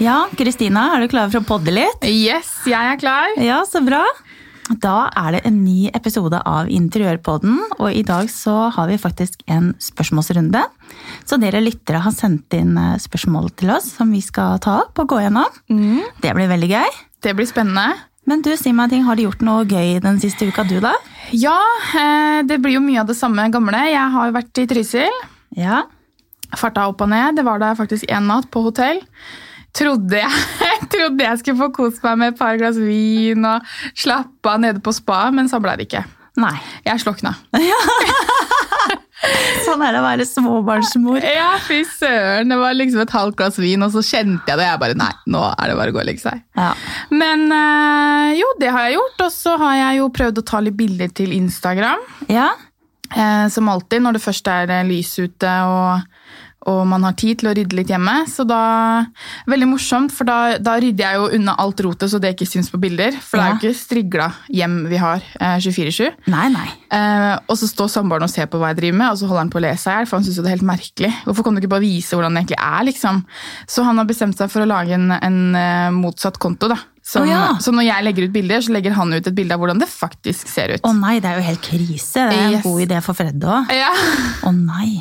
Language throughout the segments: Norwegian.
Ja, Kristina, er du klar for å podde litt? Yes, jeg er klar. Ja, så bra. Da er det en ny episode av Interiørpodden, og i dag så har vi faktisk en spørsmålsrunde. Så dere lyttere har sendt inn eh, spørsmål til oss som vi skal ta opp og gå gjennom. Det blir veldig gøy. Det blir spennende. Men du, si meg en ting, har du gjort noe gøy den siste uka du da? Ja, eh, det blir jo mye av det samme gamle. Jeg har jo vært i Trysil. Ja. Farta opp og ned. Det var da faktisk en natt på hotell. Trodde jeg, trodde jeg skulle få kost meg med et par glass vin og slappe av nede på spa, men så ble det ikke. Nei. Jeg slokna. Sånn er det å være småbarnsmor. Ja, fy søren. Det var liksom et halvt glass vin, og så kjente jeg det. Jeg bare nei, nå er det bare å gå og legge seg. Ja. Men eh, jo, det har jeg gjort. Og så har jeg jo prøvd å ta litt bilder til Instagram. Ja. Eh, som alltid når det først er eh, lys ute og, og man har tid til å rydde litt hjemme. Så da, Veldig morsomt, for da, da rydder jeg jo unna alt rotet så det ikke syns på bilder. For det er jo ikke strigla hjem vi har eh, 24-7. Nei, nei. Eh, og så står samboeren og ser på hva jeg driver med, og så holder han på å le seg i hjel, for han syns det er helt merkelig. Hvorfor kan du ikke bare vise hvordan det egentlig er, liksom? Så han har bestemt seg for å lage en, en eh, motsatt konto, da. Som, oh, ja. Så når jeg legger ut bilder, så legger han ut et bilde av hvordan det faktisk ser ut. Å nei, det er jo helt krise. Det er en Yes. god idé for Fred òg. Ja. Å nei.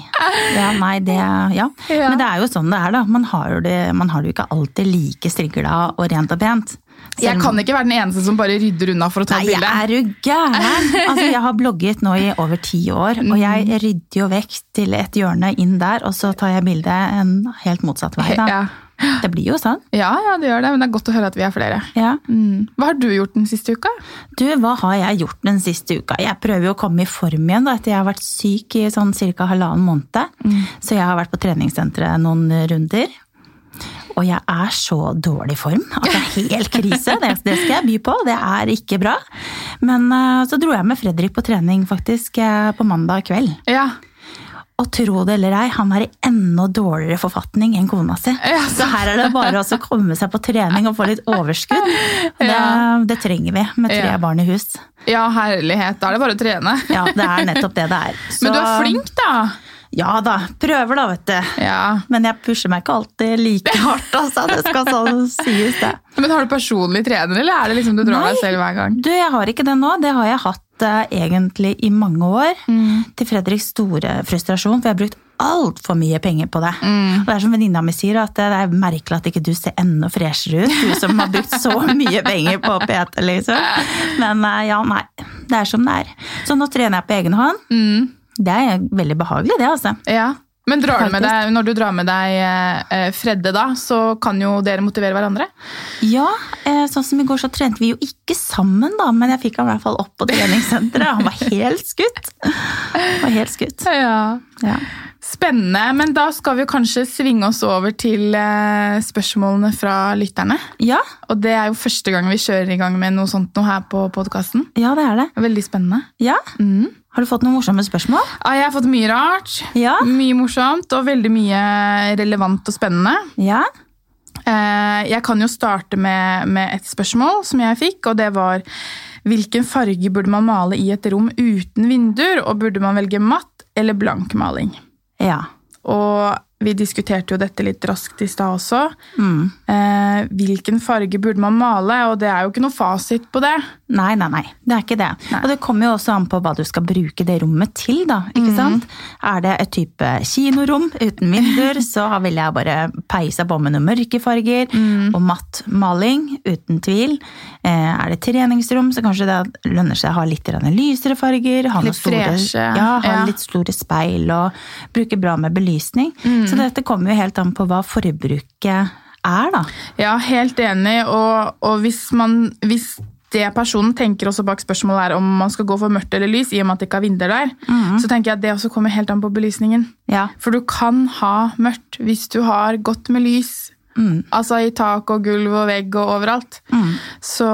Ja, nei, det ja. Ja. Men det er jo sånn det er, da. Man har jo det, man har det jo ikke alltid like strigla og rent og pent. Selv Jeg kan ikke være den eneste som bare rydder unna for å ta Nei, et bilde. er du gæren? Altså, jeg har blogget nå i over ti år, og jeg rydder jo vekk til et hjørne inn der, og så tar jeg bildet en helt motsatt vei. Da. Ja. Det blir jo sånn. ja, ja, det gjør det, men det er godt å høre at vi er flere. Ja. Mm. Hva har du gjort den siste uka? Du, hva har jeg gjort den siste uka? Jeg prøver jo å komme i form igjen da, etter jeg har vært syk i sånn ca. halvannen måned. Så jeg har vært på treningssenteret noen runder. Og jeg er så dårlig i form at det er helt krise. Det, det skal jeg by på. Det er ikke bra. Men eh, så dro jeg med Fredrik på trening faktisk eh, på mandag kveld. Ja. Og tro det eller ei, han er i enda dårligere forfatning enn kona si. Ja, Så her er det bare å komme seg på trening og få litt overskudd. Det, Ja. det trenger vi med tre Ja. barn i hus. ja, herlighet. Da er det bare å trene. Ja, det er nettopp det det er. Så- Men du er flink, da. Ja da, prøver da, vet du. Ja. Men jeg pusher meg ikke alltid like hardt, altså. Det skal sånn sies, det. Men har du personlig trener, eller er det liksom du drar Nei. deg selv hver gang? Du, jeg har ikke det nå. Det har jeg hatt egentlig i mange år. Mm. Til Fredriks store frustrasjon, for jeg har brukt altfor mye penger på det. Mm. Og det er som venninna mi sier, at det er merkelig at ikke du ser enda freshere ut. Du som har brukt så mye penger på PT, liksom. Men eh, ja, nei. Det er som det er. Så nå trener jeg på egen hånd. Mm. Det er veldig behagelig, det, altså. Ja. Men drar du med deg, når du drar med deg eh, Fredde, da, så kan jo dere motivere hverandre? Ja, eh, sånn som i går så trente vi jo ikke sammen, da, men jeg fikk han i hvert fall opp på treningssenteret. Han var helt skutt. Var helt skutt. Ja. Ja. Spennende. Men da skal vi kanskje svinge oss over til eh, spørsmålene fra lytterne. ja, Og det er jo første gang vi kjører i gang med noe sånt noe her på podkasten. ja, det er det. Veldig spennende. Ja. Mm. Har du fått noen morsomme spørsmål? Ja, jeg har fått mye rart. Ja. Mye morsomt og veldig mye relevant og spennende. Ja. Eh, Jeg kan jo starte med, med et spørsmål som jeg fikk, og det var Hvilken farge burde man male i et rom uten vinduer, og burde man velge matt eller blank maling? Ja. Og vi diskuterte jo dette litt raskt i stad også. Mm. Eh, hvilken farge burde man male? Og det er jo ikke noe fasit på det. Nei, nei, nei. Det er ikke det. Nei. Og det kommer jo også an på hva du skal bruke det rommet til, da. Ikke sant? Er det et type kinorom uten vinduer, så vil jeg bare peise på med noen mørke farger. Og matt maling, uten tvil. Eh, er det treningsrom, så kanskje det lønner seg å ha litt lysere farger. Ha Litt store, Ja, ha ja. litt store speil og bruke bra med belysning. Så dette kommer jo helt an på hva forbruket er, da. Ja, helt enig. Og, og hvis, man, hvis det personen tenker også bak spørsmålet er om man skal gå for mørkt eller lys, i og med at det ikke er vinduer der, så tenker jeg at det også kommer helt an på belysningen. Ja. For du kan ha mørkt hvis du har godt med lys. Mm. Altså i tak og gulv og vegg og overalt. Mm. Så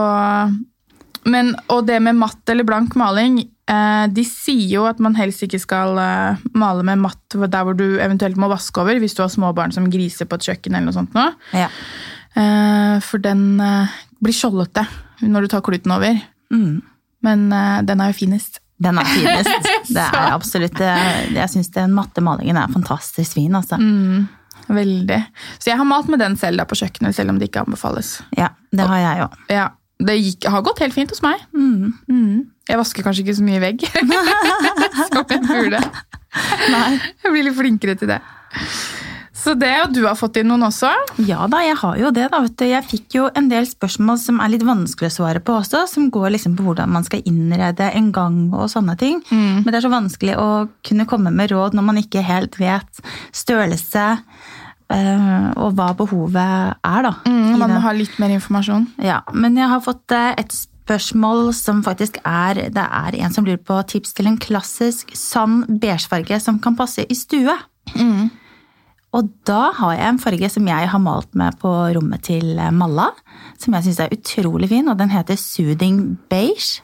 men, Og det med matt eller blank maling eh, De sier jo at man helst ikke skal eh, male med matt der hvor du eventuelt må vaske over, hvis du har små barn som griser på et kjøkken. eller noe sånt. Nå. Ja. Eh, for den eh, blir skjoldete når du tar kluten over. Mm. Men uh, den er jo finest. Den er finest. Det er absolutt det. Jeg syns den matte malingen er fantastisk fin, altså. Mm. Veldig. Så jeg har malt med den selv da på kjøkkenet, selv om det ikke anbefales. Ja, det har jeg òg. Ja, Det gikk, har gått helt fint hos meg. Mm. Jeg vasker kanskje ikke så mye vegg som jeg burde. Nei. Jeg blir litt flinkere til det. Så det, og du har fått inn noen også? Ja da, jeg har jo det. da. Vet du. Jeg fikk jo en del spørsmål som er litt vanskelig å svare på også, som går liksom på hvordan man skal innrede en gang og sånne ting. Men det er så vanskelig å kunne komme med råd når man ikke helt vet størrelse eh, og hva behovet er, da. Mm, man må ha litt mer informasjon. Ja, men jeg har fått eh, et spørsmål som faktisk er Det er en som lurer på tips til en klassisk sann beigefarge som kan passe i stue. Og da har jeg en farge som jeg har malt med på rommet til eh, Malla. Som jeg syns er utrolig fin, og den heter Soothing Beige.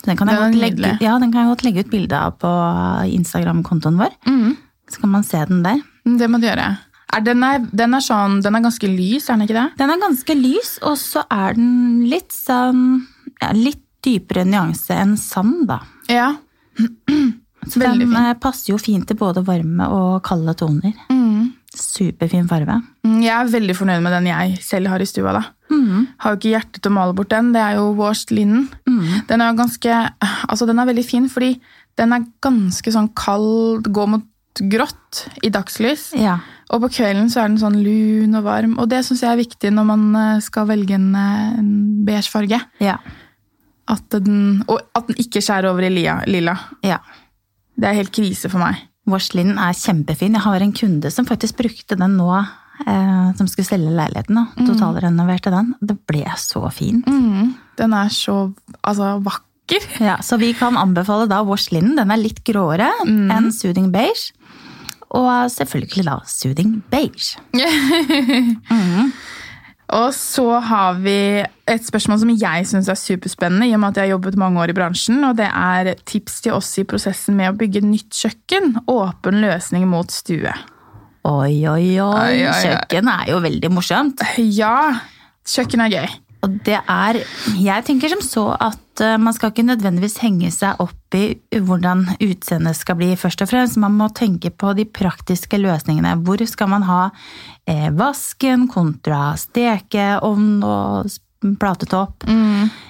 Så Den kan, legge, ja, den kan jeg godt legge ut bilde av på Instagram-kontoen vår. Så kan man se den der. Mm, Det må du gjøre. Er den, er, den, er sånn, den er ganske lys, er den ikke det? Den er ganske lys, og så er den litt sånn ja, Litt dypere nyanse enn sand, da. Ja. Så Veldig den fin. eh, passer jo fint til både varme og kalde toner. Superfin farve. Mm, Jeg er veldig fornøyd med den jeg selv har i stua. da. Mm. Har jo ikke hjerte til å male bort den. Det er jo washed linen. Mm. Den er jo ganske, altså den er veldig fin, fordi den er ganske sånn kald, går mot grått i dagslys. Ja. Og på kvelden så er den sånn lun og varm. Og det syns jeg er viktig når man eh, skal velge en, eh, en beige farge. Ja. At den, og at den ikke skjærer over i lia, lilla. ja. Det er helt krise for meg. Washlinen er kjempefin. Jeg har en kunde som faktisk brukte den nå, eh, som skulle selge leiligheten. da. Totalrenoverte den. Det ble så fint. Mm, den er så altså, vakker. Ja, så vi kan anbefale da washlinen. Den er litt gråere enn soothing beige. Og selvfølgelig da soothing beige. Og så har vi et spørsmål som jeg syns er superspennende, i og med at jeg har jobbet mange år i bransjen. Og det er tips til oss i prosessen med å bygge nytt kjøkken. Åpen løsning mot stue. Oi, oi, oi. Oi, oi, oi. Kjøkken er jo veldig morsomt. Ja, kjøkken er gøy. Og det er Jeg tenker som så at eh, man skal ikke nødvendigvis henge seg opp i hvordan utseendet skal bli, først og fremst. Man må tenke på de praktiske løsningene. Hvor skal man ha eh, vasken kontra stekeovn og platetopp? Eh,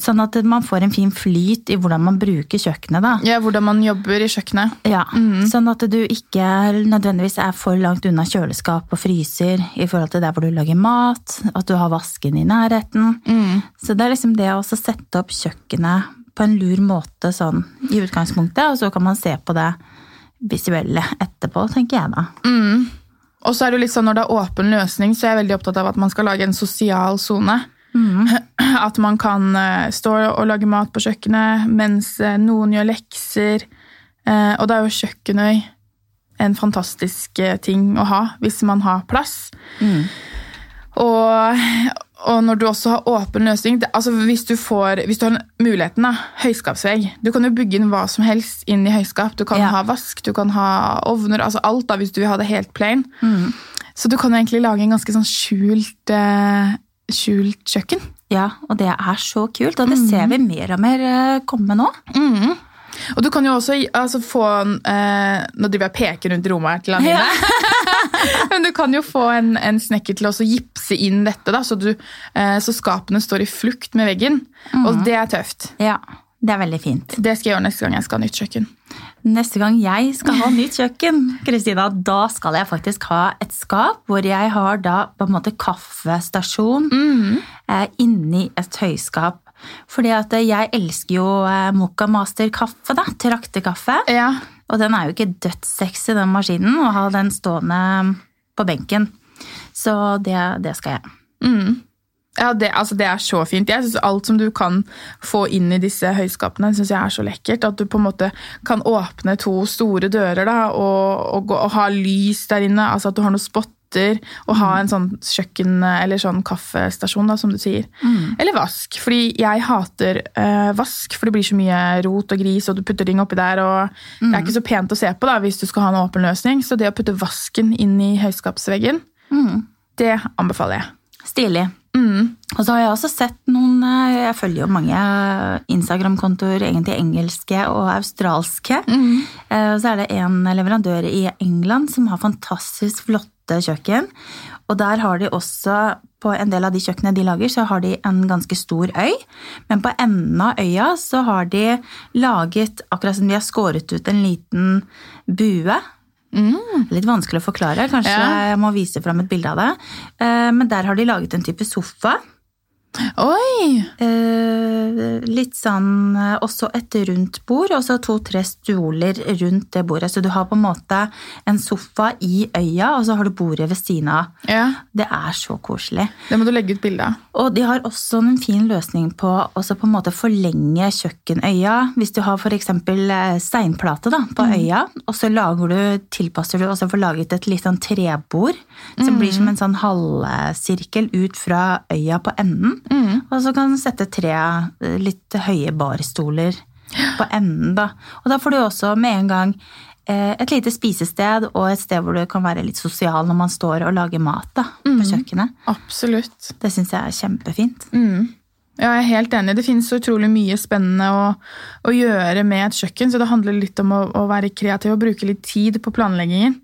sånn at man får en fin flyt i hvordan man bruker kjøkkenet, da. Ja, Hvordan man jobber i kjøkkenet. Ja, Sånn at du ikke nødvendigvis er for langt unna kjøleskap og fryser i forhold til der hvor du lager mat, at du har vasken i nærheten. Så det er liksom det å sette opp kjøkkenet på en lur måte sånn i utgangspunktet, og så kan man se på det visuelle etterpå, tenker jeg da. Og så er det jo litt sånn når det er åpen løsning, så er jeg veldig opptatt av at man skal lage en sosial sone. At man kan eh, stå og lage mat på kjøkkenet mens eh, noen gjør lekser. Eh, Og da er jo kjøkkenøy en fantastisk ting å ha hvis man har plass. Og, og når du også har åpen løsning det, altså hvis, du får, hvis du har muligheten, da, høyskapsvegg Du kan jo bygge inn hva som helst inn i høyskap. Du kan Ja. ha vask, du kan ha ovner, altså alt da, hvis du vil ha det helt plain. Så du kan egentlig lage en ganske sånn skjult, eh, skjult kjøkken. Ja, og det er så kult, og det ser vi mer og mer eh, komme nå. Og du kan jo også altså, få eh, Nå driver jeg og peker rundt rommet her til Anine. Men du kan jo få en, en snekker til å gipse inn dette, da, så, du, eh, så skapene står i flukt med veggen. Og det er tøft. Ja, det er veldig fint. Det skal jeg gjøre neste gang jeg skal ha nytt kjøkken. Neste gang jeg skal ha nytt kjøkken, Kristina, da skal jeg faktisk ha et skap hvor jeg har da på en måte kaffestasjon eh, inni et høyskap. Fordi at eh, jeg elsker jo eh, Mocha Master kaffe, da, traktekaffe. Ja, Og den er jo ikke dødssexy, den maskinen, å ha den stående på benken. Så det, det skal jeg. Ja det, altså, det er så fint. Jeg synes Alt som du kan få inn i disse høyskapene, synes jeg er så lekkert. At du på en måte kan åpne to store dører da, og, og, gå- og ha lys der inne. altså At du har noen spotter. Og ha en sånn kjøkken- eller sånn kaffestasjon, da, som du sier. Eller vask. Fordi jeg hater øh, vask, for det blir så mye rot og gris, og du putter ting oppi der. og Det er ikke så pent å se på da, hvis du skal ha en åpen løsning. Så det å putte vasken inn i høyskapsveggen, det anbefaler jeg. Stilig. Og Og så har jeg også sett noen eh, Jeg følger jo mange Instagram-kontoer, egentlig engelske og australske. Eh, Og så er det en leverandør i England som har fantastisk flotte kjøkken. Og der har de også, på en del av de kjøkkenene de lager, så har de en ganske stor øy. Men på enden av øya så har de laget, akkurat som de har skåret ut en liten bue. Litt vanskelig å forklare, kanskje Ja. jeg må vise fram et bilde av det. Eh, Men der har de laget en type sofa. Oi! Eh, litt sånn eh, Også et rundt bord, og så to-tre stoler rundt det bordet. Så du har på en måte en sofa i øya, og så har du bordet ved siden av. Ja, Det er så koselig. Det må du legge ut bilde av. Og de har også en fin løsning på å på en måte forlenge kjøkkenøya. Hvis du har f.eks. steinplate da, på øya, og så lager du, tilpasser du og så får laget et litt sånn trebord som blir som en sånn halvsirkel ut fra øya på enden. Og så kan du sette tre eh, litt høye barstoler på enden. da. Og da får du også med en gang eh, et lite spisested og et sted hvor du kan være litt sosial når man står og lager mat da, på kjøkkenet. Absolutt. Det syns jeg er kjempefint. Ja, jeg er helt enig. Det finnes så utrolig mye spennende å, å gjøre med et kjøkken, så det handler litt om å, å være kreativ og bruke litt tid på planleggingen.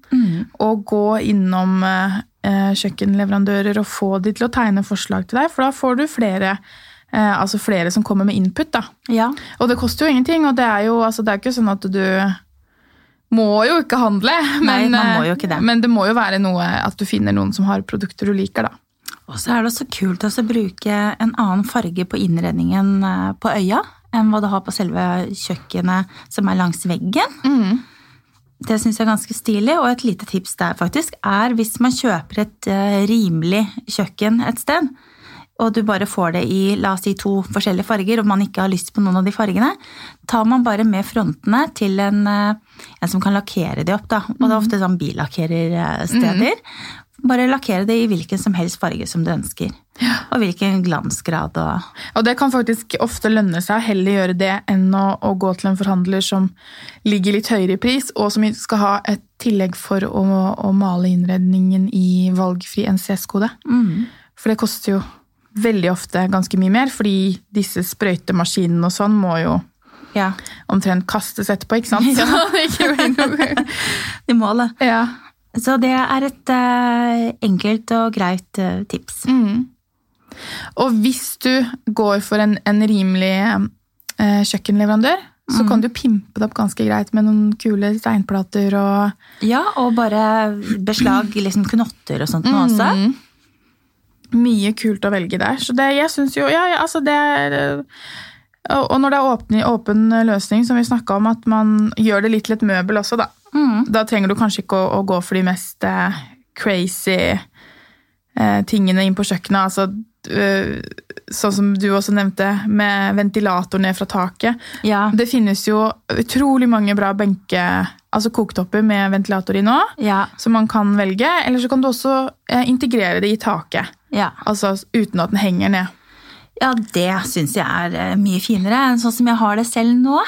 Og gå innom eh, kjøkkenleverandører og få de til å tegne forslag til deg, for da får du flere, eh, altså flere som kommer med input. da. Ja. Og det koster jo ingenting, og det er jo altså, det er ikke sånn at du må jo ikke handle. Nei, Men, man må eh, jo ikke det. men det må jo være noe at du finner noen som har produkter du liker, da. Og så er det også kult å bruke en annen farge på innredningen eh, på øya enn hva du har på selve kjøkkenet som er langs veggen. Det syns jeg er ganske stilig, og et lite tips der faktisk er hvis man kjøper et eh, rimelig kjøkken et sted, og du bare får det i la oss si, to forskjellige farger, og man ikke har lyst på noen av de fargene, tar man bare med frontene til en, eh, en som kan lakkere de opp. Da. Og det er ofte sånn billakkerersteder. Bare lakkere det i hvilken som helst farge som du ønsker. Og hvilken glansgrad og Og det kan faktisk ofte lønne seg heller gjøre det enn å, å gå til en forhandler som ligger litt høyere i pris, og som skal ha et tillegg for å, å male innredningen i valgfri NCS-kode. For det koster jo veldig ofte ganske mye mer, fordi disse sprøytemaskinene og sånn må jo Ja, omtrent kastes etterpå, ikke sant? Så det ikke blir noe... må målet. Ja. Så det er et uh, enkelt og greit uh, tips. Og hvis du går for en, en rimelig uh, kjøkkenleverandør, så kan du pimpe det opp ganske greit med noen kule steinplater og Ja, og bare beslag, liksom knotter og sånt nå også. mye kult å velge der. Så det, jeg syns jo, ja, ja, altså det er... Og når det er åpen, åpen løsning, som vi snakket om, at man gjør det litt til et møbel også, da. Da trenger du kanskje ikke å, å gå for de mest eh, crazy eh, tingene inn på kjøkkenet. Altså, eh, sånn som du også nevnte, med ventilator ned fra taket. Ja. Det finnes jo utrolig mange bra benke, altså koktopper med ventilator i nå, Ja. som man kan velge. Eller så kan du også eh, integrere det i taket, ja. altså uten at den henger ned. Ja, det syns jeg er eh, mye finere enn sånn som jeg har det selv nå.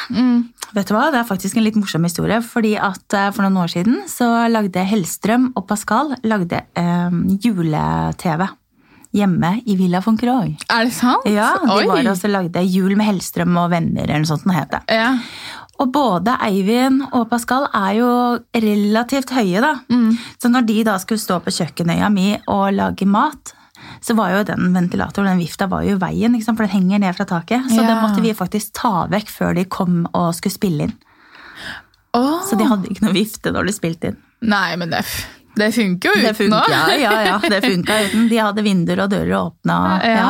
Vet du hva, Det er faktisk en litt morsom historie. fordi at eh, For noen år siden så lagde Hellstrøm og Pascal lagde eh, jule-TV hjemme i Villa von Croy. Er det sant? Ja, De Oi. var også lagde Jul med Hellstrøm og venner, eller noe sånt den het. Ja. Og både Eivind og Pascal er jo relativt høye, da. Så når de da skulle stå på kjøkkenøya mi og lage mat, så var jo den ventilatoren, den vifta, var jo i veien, for den henger ned fra taket. Så Ja. den måtte vi faktisk ta vekk før de kom og skulle spille inn. Oh. Så de hadde ikke noe vifte når de spilte inn. Nei, men det, det funker jo uten funka, nå. ja, ja, det funka uten. De hadde vinduer og dører åpna. Ja. Ja.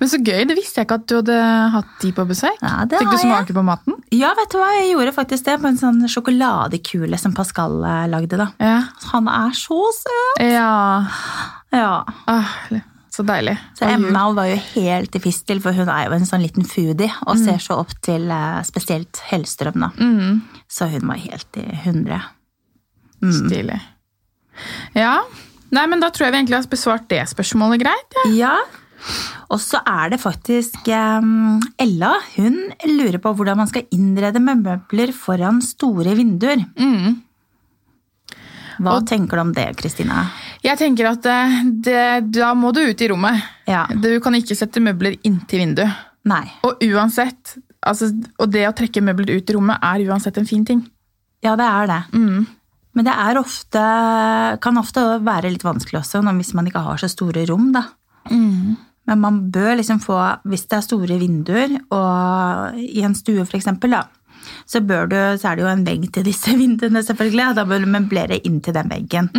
Men så gøy, det visste jeg ikke at du hadde hatt de på besøk. Ja, det Fikk du smake på maten? ja, vet du hva, jeg gjorde faktisk det på en sånn sjokoladekule som Pascal eh, lagde. da. Ja. Han er så søt! ja. Ja. Ah, så deilig. Så Emma var jo helt i fistel, for hun er jo en sånn liten foodie og Mm. ser så opp til eh, spesielt Hellstrøm. da. Så hun var helt i hundre. Mm. Stilig. Ja. Nei, men da tror jeg vi egentlig har besvart det spørsmålet greit. Ja. Ja. Og så er det faktisk um, Ella. Hun lurer på hvordan man skal innrede med møbler foran store vinduer. Mm. Hva tenker du om det, Kristina? Jeg tenker at det, det, da må du ut i rommet. Ja. Du kan ikke sette møbler inntil vinduet. Nei. Og uansett, altså, og det å trekke møbler ut i rommet er uansett en fin ting. Ja, det er det. Mm. Men det er ofte, kan ofte være litt vanskelig også hvis man ikke har så store rom, da. Men man bør liksom få, hvis det er store vinduer, og i en stue eksempel, da, så, du, så er det jo en vegg til disse vinduene, selvfølgelig. og Da bør du møblere inn til den veggen.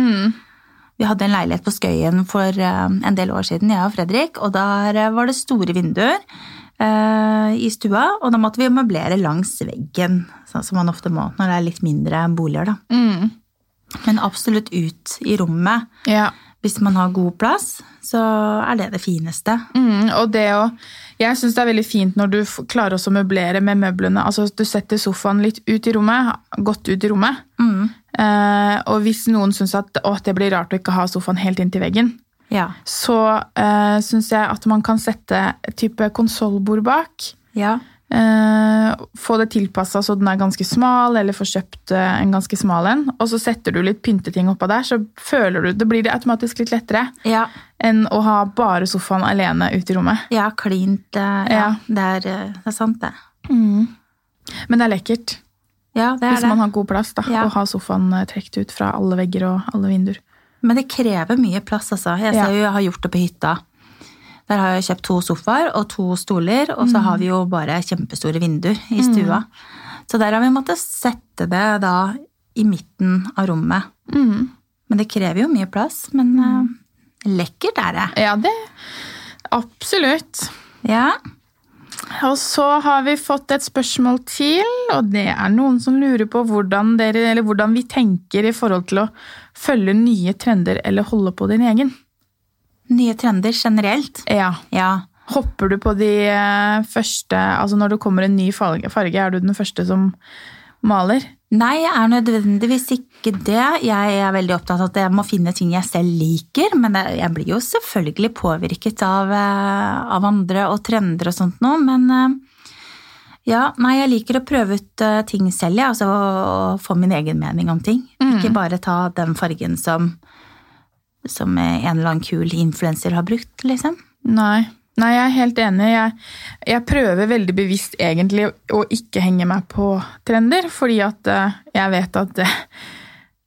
Vi hadde en leilighet på Skøyen for eh, en del år siden, jeg og Fredrik, og der eh, var det store vinduer eh, i stua, og da måtte vi møblere langs veggen, sånn som man ofte må når det er litt mindre boliger, da. Mm. Men absolutt ut i rommet. Ja. Hvis man har god plass, så er det det fineste. Mm, og det å Jeg syns det er veldig fint når du klarer også å møblere med møblene. Altså Du setter sofaen litt ut i rommet, godt ut i rommet. Eh, og hvis noen syns at å, det blir rart å ikke ha sofaen helt inntil veggen, Ja. så eh, syns jeg at man kan sette et type konsollbord bak. Ja. Eh, få det tilpassa så den er ganske smal, eller få kjøpt eh, en ganske smal en. Og så setter du litt pynteting oppå der, så føler du, det blir det automatisk litt lettere Ja. enn å ha bare sofaen alene ute i rommet. Ja, klint. eh, Ja, Ja. Det, er, det er sant, det. Men det er lekkert Ja, det er hvis man har god plass. da. Å ha sofaen trukket ut fra alle vegger og alle vinduer. Men det krever mye plass, altså. Jeg ser jo jeg har gjort det på hytta. Der har jeg kjøpt to sofaer og to stoler, og så har vi jo bare kjempestore vinduer i stua. Så der har vi måttet sette det da i midten av rommet. Men det krever jo mye plass. Men uh, lekkert er det. Ja, det Absolutt. Ja. Og så har vi fått et spørsmål til, og det er noen som lurer på hvordan, dere, eller hvordan vi tenker i forhold til å følge nye trender eller holde på din egen. Nye trender generelt. Ja. Ja. Hopper du på de eh, første Altså når det kommer en ny farge, er du den første som maler? Nei, jeg er nødvendigvis ikke det. Jeg er veldig opptatt av at jeg må finne ting jeg selv liker, men jeg blir jo selvfølgelig påvirket av, eh, av andre og trender og sånt noe, men eh, ja, nei, jeg liker å prøve ut ting selv, jeg, altså å, få min egen mening om ting. Ikke bare ta den fargen som, som en eller annen kul influenser har brukt, liksom. Nei. Nei, jeg er helt enig. Jeg, jeg prøver veldig bevisst egentlig å ikke henge meg på trender, fordi at eh, jeg vet at det,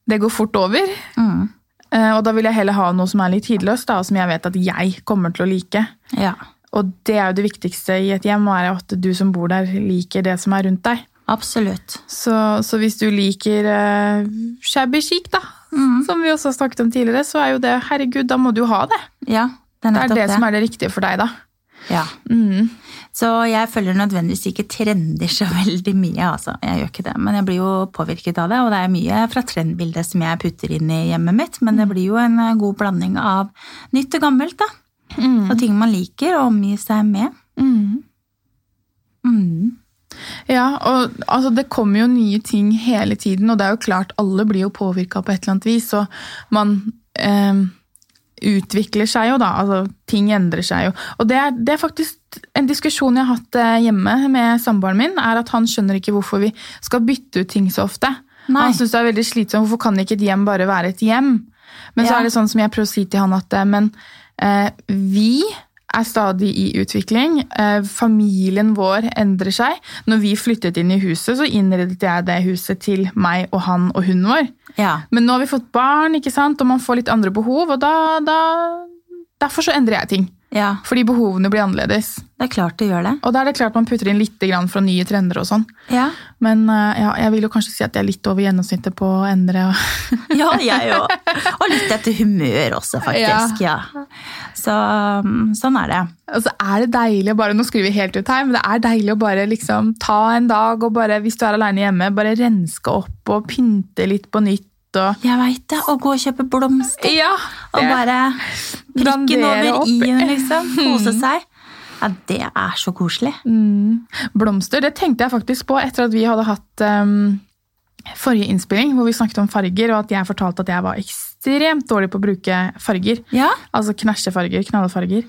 det går fort over. Mm. Eh, Og da vil jeg heller ha noe som er litt tidløst, da, som jeg vet at jeg kommer til å like. Ja, Og det er jo det viktigste i et hjem, er at du som bor der, liker det som er rundt deg. absolutt. Så, så hvis du liker uh, shabby chic, da, som vi også har snakket om tidligere, så er jo det Herregud, da må du ha det. Ja, det er Det er det, det som er det riktige for deg, da. Ja. Mm. Så jeg følger nødvendigvis ikke trender så veldig mye, altså. Jeg gjør ikke det, men jeg blir jo påvirket av det, og det er mye fra trendbildet som jeg putter inn i hjemmet mitt, men det blir jo en eh, god blanding av nytt og gammelt, da. Og ting man liker å omgi seg med. Mm. Ja, og altså, det kommer jo nye ting hele tiden, og det er jo klart alle blir jo påvirka på et eller annet vis, og man eh, utvikler seg jo da, altså ting endrer seg jo. Og det er, det er faktisk en diskusjon jeg har hatt eh, hjemme med samboeren min, er at han skjønner ikke hvorfor vi skal bytte ut ting så ofte. Nei. Han synes det er veldig slitsomt, hvorfor kan ikke et hjem bare være et hjem? Men så er det sånn som jeg prøver å si til han at eh, men eh, vi er stadig i utvikling. Eh, familien vår endrer seg. Når vi flyttet inn i huset, så innredet jeg det huset til meg og han og hunden vår. Ja. Men nå har vi fått barn, ikke sant? og man får litt andre behov, og da, da Derfor så endrer jeg ting. Ja, Fordi behovene blir annerledes. det er klart det gjør det. Og da er det klart man putter inn litt grann fra nye trender og sånn. Ja, Men eh, ja, jeg vil jo kanskje si at jeg er litt over gjennomsnittet på å endre. ja jeg òg. Og litt etter humør også, faktisk. Ja. Så mm, sånn er det. Og så er det deilig å bare, nå skriver vi helt ut her, men det er deilig å bare liksom ta en dag og bare, hvis du er alene hjemme, bare renske opp og pynte litt på nytt. Og, Jeg veit det. Å gå og kjøpe blomster. ja, Og bare prikken over opp. i-en, liksom. Kose seg. Ja, det er så koselig. Mm. Blomster, det tenkte jeg faktisk på etter at vi hadde hatt um, forrige innspilling, hvor vi snakket om farger, og at jeg fortalte at jeg var ekstremt dårlig på å bruke farger. Ja. Altså knæsjefarger, knallefarger.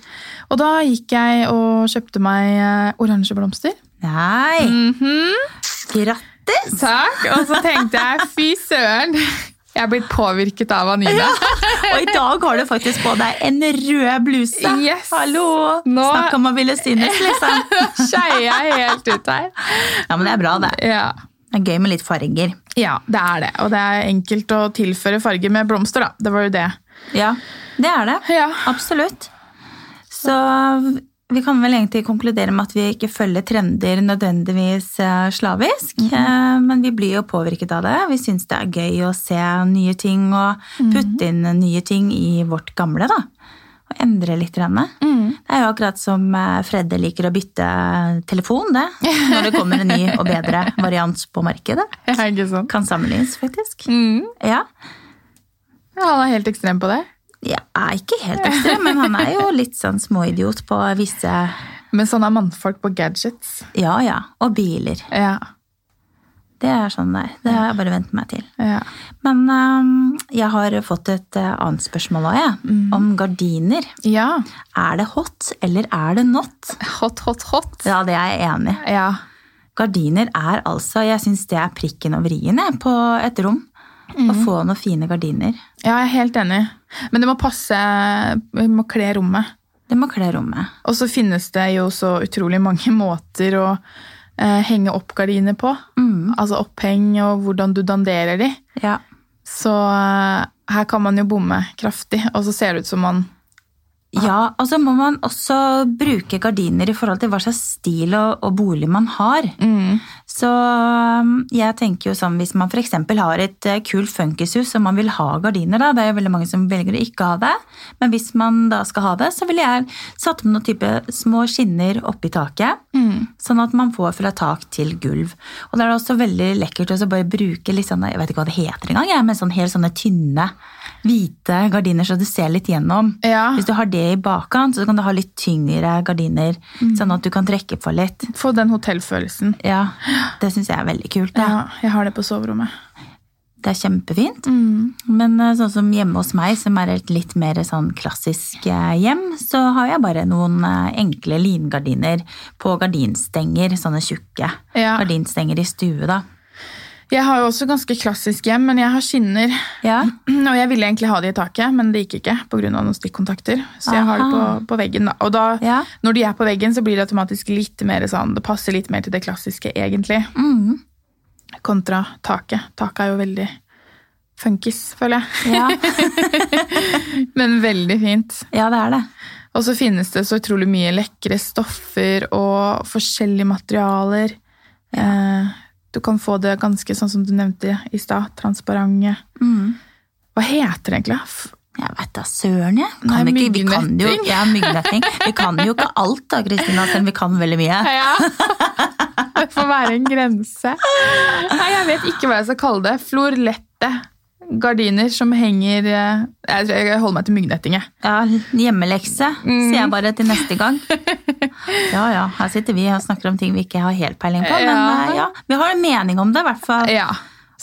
Og da gikk jeg og kjøpte meg eh, oransje blomster. Nei. Mhm. Grattis! Takk. Og så tenkte jeg fy søren, Jeg er blitt påvirket av Anine. Og i dag har du faktisk på deg en rød bluse. Yes. Hallo! Nå- Snakk om å ville synes, liksom. Skeier jeg helt ut her. Ja, men det er bra, det. Ja. Det er gøy med litt farger. ja, det er det. Og det er enkelt å tilføre farger med blomster, da. Det var jo det. Ja, det er det. Ja. Absolutt. Så vi kan vel egentlig konkludere med at vi ikke følger trender nødvendigvis eh, slavisk, eh, men vi blir jo påvirket av det. Vi syns det er gøy å se nye ting og putte inn nye ting i vårt gamle, da. Og endre litt. Mm. Det er jo akkurat som eh, Fredde liker å bytte telefon, det. Når det kommer en ny og bedre variant på markedet. Kan sammenlignes, faktisk. Mm. Ja. Ja, han er helt ekstrem på det. Er ikke helt ekstrem, men han er jo litt sånn småidiot på visse Men sånn er mannfolk på gadgets. Ja, ja. Og biler. Ja. Det er sånn det er. Det har jeg bare vent meg til. ja. Men um, jeg har fått et øh, annet spørsmål òg, jeg. Om gardiner. Ja. Er det hot, eller er det not? Hot, hot, hot. Ja, det er jeg enig i. Ja. Gardiner er altså Jeg syns det er prikken over i-en på et rom. Å få noen fine gardiner. Ja, jeg er helt enig. Men det må passe Vi må kle rommet. Det må kle rommet. Og så finnes det jo så utrolig mange måter å eh, henge opp gardiner på. Mm. Altså oppheng og hvordan du danderer de. Ja. Så eh, her kan man jo bomme kraftig, og så ser det ut som man Ja, og så må man også bruke gardiner i forhold til hva slags stil og, og bolig man har. mm, Så um, jeg tenker jo sånn, hvis man f.eks. har et eh, kult funkishus og man vil ha gardiner, da, det er jo veldig mange som velger å ikke ha det, men hvis man da skal ha det, så ville jeg satt med noen type små skinner oppi taket, mm. sånn at man får fra tak til gulv. Og da er det også veldig lekkert å bare bruke litt sånne, jeg vet ikke hva det heter engang, men sånn helt sånne tynne, hvite gardiner så du ser litt gjennom. Ja. Hvis du har det i bakkant, så kan du ha litt tyngre gardiner, sånn at du kan trekke på litt. Få den hotellfølelsen. Ja, det syns jeg er veldig kult. Da. Ja, jeg har det på soverommet. Det er kjempefint. Mm. Men eh, sånn som hjemme hos meg, som er et litt mer sånn klassisk eh, hjem, så har jeg bare noen eh, enkle lingardiner på gardinstenger, sånne tjukke Ja. gardinstenger i stue, da. Jeg har jo også ganske klassisk hjem, men jeg har skinner. Ja, Og jeg ville egentlig ha de i taket, men det gikk ikke pga. noen stikkontakter. Så jeg har det på, på veggen. da. Og da, Ja. når de er på veggen, så blir det automatisk litt mer sånn Det passer litt mer til det klassiske, egentlig, mm. kontra taket. Taket er jo veldig funkis, føler jeg. ja. Men veldig fint. ja det er det. Og så finnes det så utrolig mye lekre stoffer og forskjellige materialer. Eh, du kan få det ganske sånn som du nevnte i stad, transparente. Mm. Hva heter det egentlig? Jeg vet da søren, jeg. Nei, ikke- vi kan jo-. Ja. Vi kan jo ikke alt da, Kristina, selv om vi kan veldig mye. Ja. Det får være en grense. Nei, jeg vet ikke hva jeg skal kalle det. Florlette gardiner som henger eh, Jeg jeg holder meg til myggnetting. jeg. Ja, hjemmelekse, Mm. sier jeg bare til neste gang. Ja, ja, her sitter vi og snakker om ting vi ikke har helt peiling på, men Ja. eh, ja, vi har en mening om det, i hvert fall. Ja.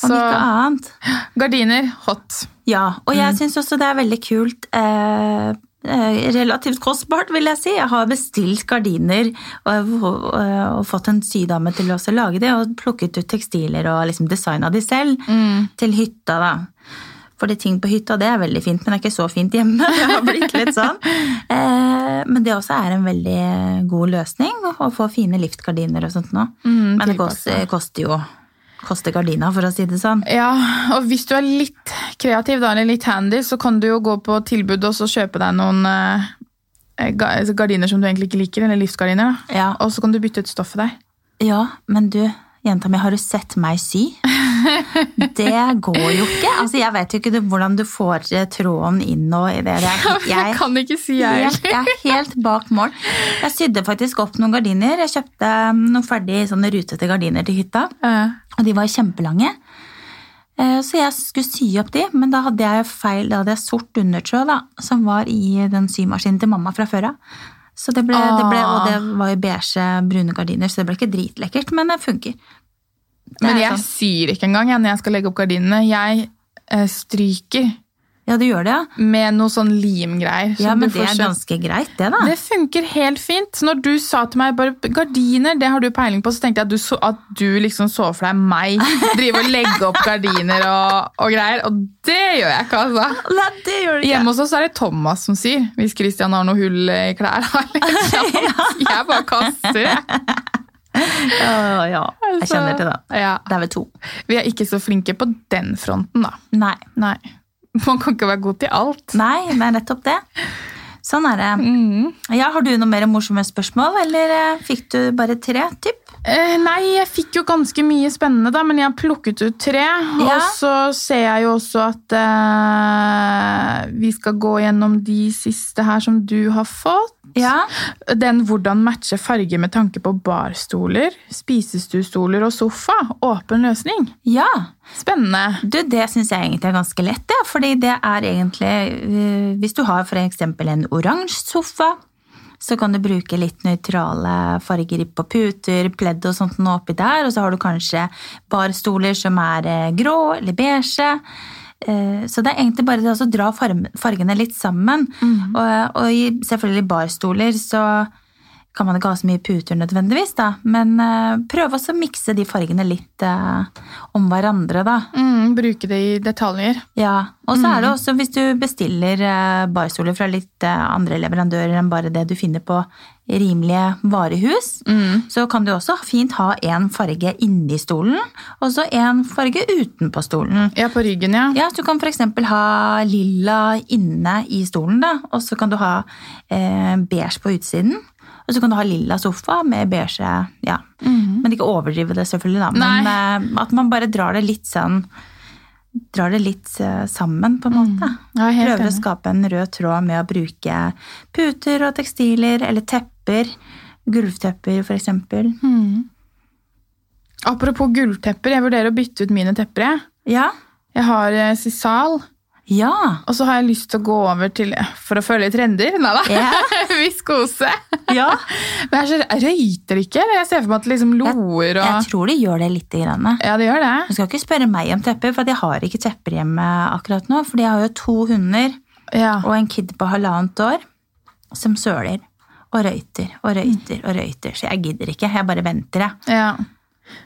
Om Så ikke annet. gardiner, hot. Ja, og Mm. jeg syns også det er veldig kult. Eh, eh, relativt kostbart, vil jeg si. Jeg har bestilt gardiner og, og, og fått en sydame til å lage det, og plukket ut tekstiler og liksom designa de selv Mm. til hytta, da. Fordi ting på hytta det er veldig fint, men det er ikke så fint hjemme. Det har blitt litt sånn. Eh, men det også er en veldig god løsning å få fine liftgardiner og sånt nå. Mm, Men det koster, koster jo koster gardina, for å si det sånn. Ja, og hvis du er litt kreativ da, eller litt handy, så kan du jo gå på tilbud og så kjøpe deg noen eh, gardiner som du egentlig ikke liker, eller livsgardiner. Ja, Og så kan du bytte ut stoffet der. ja men du, jenta mi, har du sett meg sy? Det går jo ikke. Altså, jeg vet jo ikke hvordan du får eh, tråden inn og i det. Jeg, Jeg kan ikke si jeg heller. jeg er helt bak mål. Jeg sydde faktisk opp noen gardiner. Jeg kjøpte um, noen ferdig sånne rutete gardiner til hytta. Og de var kjempelange. Eh, Så jeg skulle sy opp de, men da hadde jeg feil, da hadde jeg sort undertråd da, som var i den symaskinen til mamma fra før av. Så det ble, det ble, og det var jo beige, brune gardiner, så det ble ikke dritlekkert, men det funker. Det Men jeg sånn. syr ikke engang jeg, når jeg skal legge opp gardinene. Jeg eh, stryker Ja, du gjør det, ja. med noe sånn limgreier. Ja, men det er ganske greit, det, da. Det funker helt fint. Når du sa til meg bare gardiner, det har du peiling på, så tenkte jeg at du, så, at du liksom så for deg meg drive og legge opp gardiner og, og greier. Og det gjør jeg ikke, altså. Nei, det gjør du Hjemme hos oss er det Thomas som sier hvis Christian har noe hull i klær. liksom. Jeg bare kaster, jeg. Ja, ja, jeg kjenner til det. Ja. Det er vel to. Vi er ikke så flinke på den fronten, da. Nei. Nei. Man kan ikke være god til alt. Nei, det er nettopp det. Sånn er det. Mm. Ja, Har du noe mer morsomme spørsmål, eller eh, fikk du bare tre, typ? Eh, nei, jeg fikk jo ganske mye spennende, da, men jeg har plukket ut tre. Ja. Og så ser jeg jo også at eh, vi skal gå gjennom de siste her som du har fått. Ja. Den hvordan matche farge med tanke på barstoler, spisestuestoler og sofa. Åpen løsning. Ja. Spennende. Du, det syns jeg egentlig er ganske lett, ja. fordi det er egentlig eh, Hvis du har f.eks. en oransje sofa, så kan du bruke litt nøytrale farger på puter, pledd og sånt nå oppi der. Og så har du kanskje barstoler som er eh, grå eller beige. Eh, Så det er egentlig bare det å dra fargene litt sammen. Og, og selvfølgelig barstoler så kan man ikke ha så mye puter nødvendigvis, da. Men uh, prøv også å mikse de fargene litt uh, om hverandre, da. Mm, bruke det i detaljer. Ja, Og så er det også hvis du bestiller uh, barstoler fra litt eh, andre leverandører enn bare det du finner på rimelige varehus, så kan du også fint ha én farge inni stolen, og så én farge utenpå stolen. Ja, på ryggen, ja. Ja, så Du kan f.eks. ha lilla inne i stolen, da, og så kan du ha eh, beige på utsiden. Og så kan du ha lilla sofa med beige ja. Men ikke overdrive det, selvfølgelig. da. Men eh, at man bare drar det litt sånn Drar det litt eh, sammen, på en måte. Ja, Prøver Prøver å skape en rød tråd med å bruke puter og tekstiler eller tepper. Gulvtepper, for eksempel. Apropos gulvtepper, jeg vurderer å bytte ut mine tepper. Jeg, Ja. jeg har eh, sisal, Ja. og så har jeg lyst til å gå over til For å følge trender? Nei da. Yeah. Viskose. ja. Men jeg, ser, røyter ikke? Jeg ser for meg at det liksom loer og Jeg tror de gjør det lite grann. Ja, de gjør det. Du skal ikke spørre meg om tepper, for jeg har ikke tepper hjemme akkurat nå. For jeg har jo to hunder Ja. og en kid på halvannet år som søler og røyter og røyter og røyter. Så jeg gidder ikke. Jeg bare venter, jeg. ja.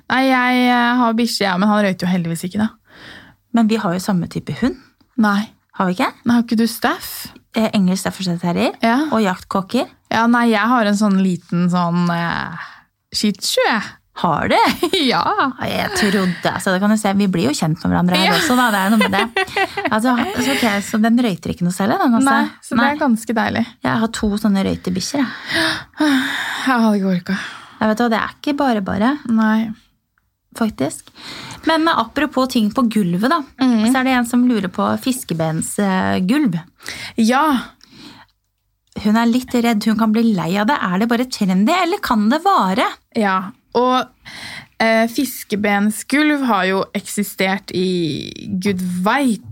Nei, jeg eh, har bikkje, ja, men han røyter jo heldigvis ikke, da. Men vi har jo samme type hund. Nei. Har vi ikke? Nei, har ikke du Staff? Eh, Engelsk Staffordshire terrier Ja. og jaktkokker. ja. Nei, jeg har en sånn liten sånn eh, shih jeg. Har du? ja. Ja, Jeg trodde, altså det kan du se, Vi blir jo kjent med hverandre her Ja. også, da. Det er noe med det. Altså, så, ok, så den røyter ikke noe særlig? Den, altså. Nei, så det er ganske deilig. Jeg har to sånne røytebikkjer. jeg. Jeg hadde ikke orka. Jeg vet hva, Det er ikke bare bare. Nei. Faktisk. Men apropos ting på gulvet, da. Mm. Så er det en som lurer på fiskebensgulv. Ja. Hun er litt redd hun kan bli lei av det. Er det bare trendy, eller kan det vare? Ja, og eh, fiskebensgulv har jo eksistert i gud veit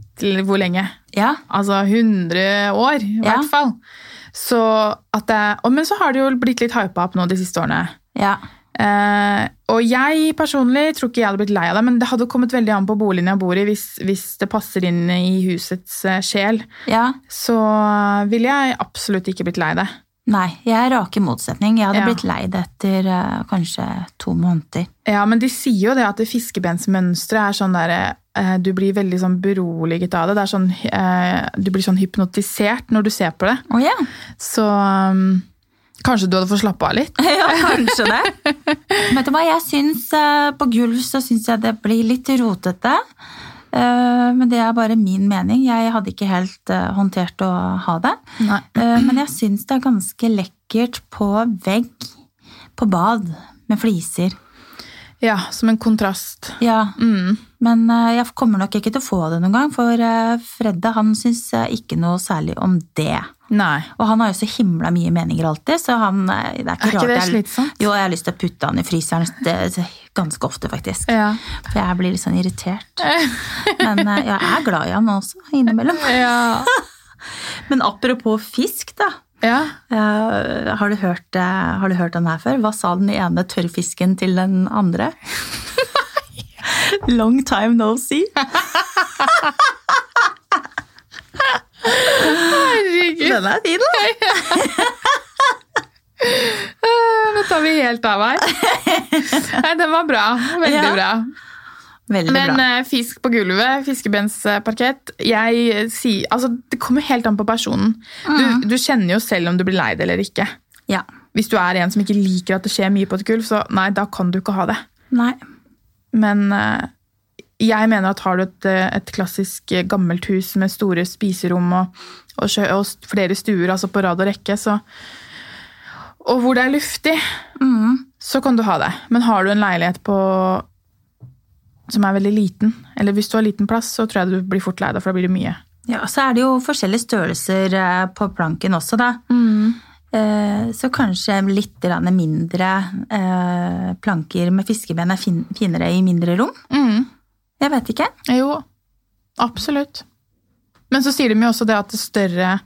hvor lenge. Ja. Altså 100 år, i Ja. hvert fall. Så at det, men så har det jo blitt litt hypa opp nå de siste årene. ja. Eh, og jeg personlig tror ikke jeg hadde blitt lei av det, men det hadde kommet veldig an på boligen jeg bor i. Hvis, hvis det passer inn i husets uh, sjel, Ja. så ville jeg absolutt ikke blitt lei det. Nei, jeg er rake motsetning. Jeg hadde Ja. blitt lei det etter eh, kanskje to måneder. Ja, men de sier jo det at det fiskebensmønsteret er sånn der eh, Du blir veldig sånn beroliget av det. det er sånn, eh, du blir sånn hypnotisert når du ser på det. Å ja. Så um, kanskje du hadde fått slappe av litt? ja, kanskje det. Vet du hva, jeg syns eh, på gulv så syns jeg det blir litt rotete. Eh, Men det er bare min mening. Jeg hadde ikke helt eh, håndtert å ha det. Nei. Eh, Men jeg syns det er ganske lekkert på vegg på bad med fliser. Ja, som en kontrast. Ja, Mm. men jeg kommer nok ikke til å få det noen gang, for Fredde han syns ikke noe særlig om det. Nei. Og han har jo så himla mye meninger alltid, så han eh, Det er ikke, Er ikke rart det jeg- Jo, jeg har lyst til å putte han i fryseren det, ganske ofte, faktisk. Ja. For jeg blir litt sånn irritert. Men eh, jeg er glad i han også, innimellom. Ja. Men apropos fisk, da. ja. Uh, har, du hørt, uh, har du hørt den her før? Hva sa den ene tørrfisken til den andre? Long time no see. Herregud. Den er fin, da. Eh, Nå tar vi helt av her. Nei, den var bra. Veldig Ja. bra. Veldig Men bra. eh, fisk på gulvet, fiskebensparkett jeg sier, altså, Det kommer helt an på personen. Mm. Du, du kjenner jo selv om du blir lei det eller ikke. Ja. Hvis du er en som ikke liker at det skjer mye på et gulv, så nei, da kan du ikke ha det. Nei. Men eh, jeg mener at har du et, eh, et klassisk eh, gammelt hus med store spiserom og, og, sjø- og flere stuer altså på rad og rekke, så Og hvor det er luftig, Mm. så kan du ha det. Men har du en leilighet på som er veldig liten, eller hvis du har liten plass, så tror jeg du blir fort lei deg, for da blir det mye. Ja, og så er det jo forskjellige størrelser eh, på planken også, da. Mm. Så kanskje litt mindre planker med fiskeben er finere i mindre rom. Mm. Jeg vet ikke. Jo, absolutt. Men så sier de jo også det at større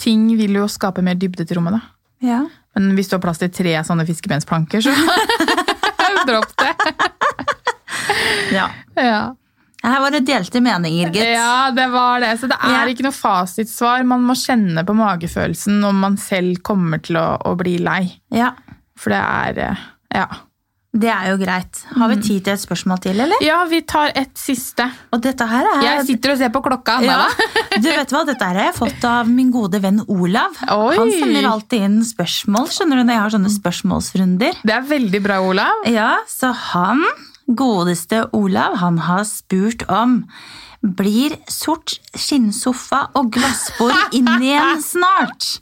ting vil jo skape mer dybde til rommet, da. Ja. Men hvis du har plass til tre sånne fiskebensplanker, så dropp det. ja. Ja. Her var det delte meninger, gitt. ja, det var det. Så det er Ja. ikke noe fasitsvar. Man må kjenne på magefølelsen om man selv kommer til å, å bli lei. Ja. For det er eh, Ja. Det er jo greit. Har vi tid til et spørsmål til, eller? Ja, vi tar et siste. Og dette her er Jeg sitter og ser på klokka. ja. Du vet hva, Dette her har jeg fått av min gode venn Olav. Oi. Han sender alltid inn spørsmål skjønner du, når jeg har sånne spørsmålsrunder. Det er veldig bra, Olav. Ja, Så han, godeste Olav, han har spurt om blir sort skinnsofa og glassbord inn igjen snart?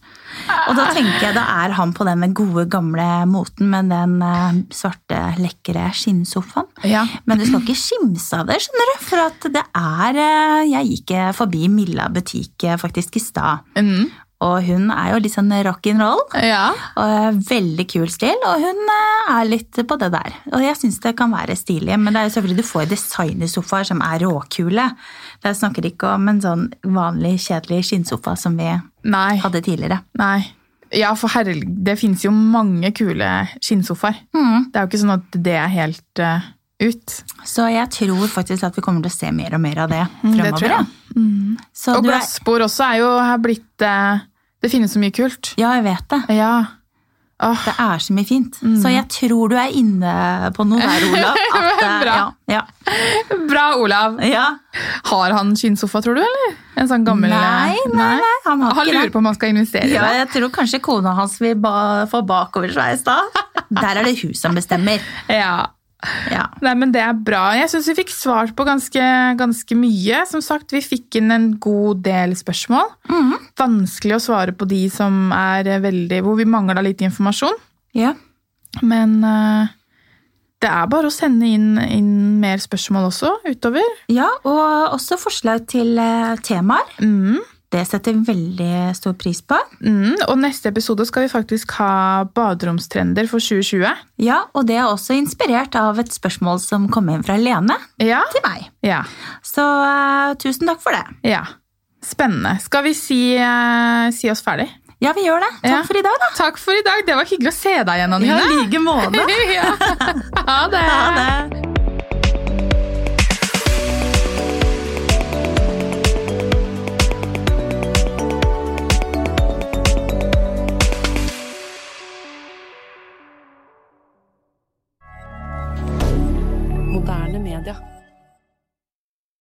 Og da tenker jeg da er han på den gode, gamle moten med den eh, svarte, lekre skinnsofaen. Ja. Men du skal ikke skimse av det, skjønner du. For at det er eh, Jeg gikk eh, forbi Milla butikk faktisk i stad. Mm. Og hun er jo litt sånn rock'n'roll. ja. Og veldig kul stil, og hun er litt på det der. Og jeg syns det kan være stilig, men det er jo selvfølgelig du får designersofaer som er råkule. Det snakker ikke om en sånn vanlig, kjedelig skinnsofa som vi Nei. hadde tidligere. Nei. Ja, for herlig, det finnes jo mange kule skinnsofaer. Mm. Det er jo ikke sånn at det er helt uh, ut. Så jeg tror faktisk at vi kommer til å se mer og mer av det fremover. det fremover. tror ja. Og glassbord også er jo blitt uh, Det finnes så mye kult. ja, jeg vet det. Ja. Åh, Det er så mye fint. Mm. Så jeg tror du er inne på noe der, Olav. At, eh, Bra. Ja, bra, Olav! ja. ja. Har han skinnsofa, tror du? eller? En sånn gammel Nei, nei, nei, han har Han ikke lurer på om han skal investere i Ja, det. jeg tror kanskje kona hans vil ba få bakoversveis da. Der er det hun som bestemmer. Ja. Ja. Nei, men Det er bra. Jeg syns vi fikk svart på ganske, ganske mye. Som sagt, Vi fikk inn en god del spørsmål. Mm. Vanskelig å svare på de som er veldig, hvor vi mangla litt informasjon. ja. Men uh, det er bare å sende inn, inn mer spørsmål også utover. Ja, og også forslag til uh, temaer. Mm. Det setter vi veldig stor pris på. Mm. Og neste episode skal vi faktisk ha baderomstrender for 2020. Ja, og det er også inspirert av et spørsmål som kom inn fra Lene Ja. til meg. ja. Så uh, tusen takk for det. ja. Spennende. Skal vi si, uh, si oss ferdig? Ja, vi gjør det. Takk Ja. for i dag, da. Takk for i dag. Det var hyggelig å se deg igjen, Anine. like måte. ja. Ha det. Ha det.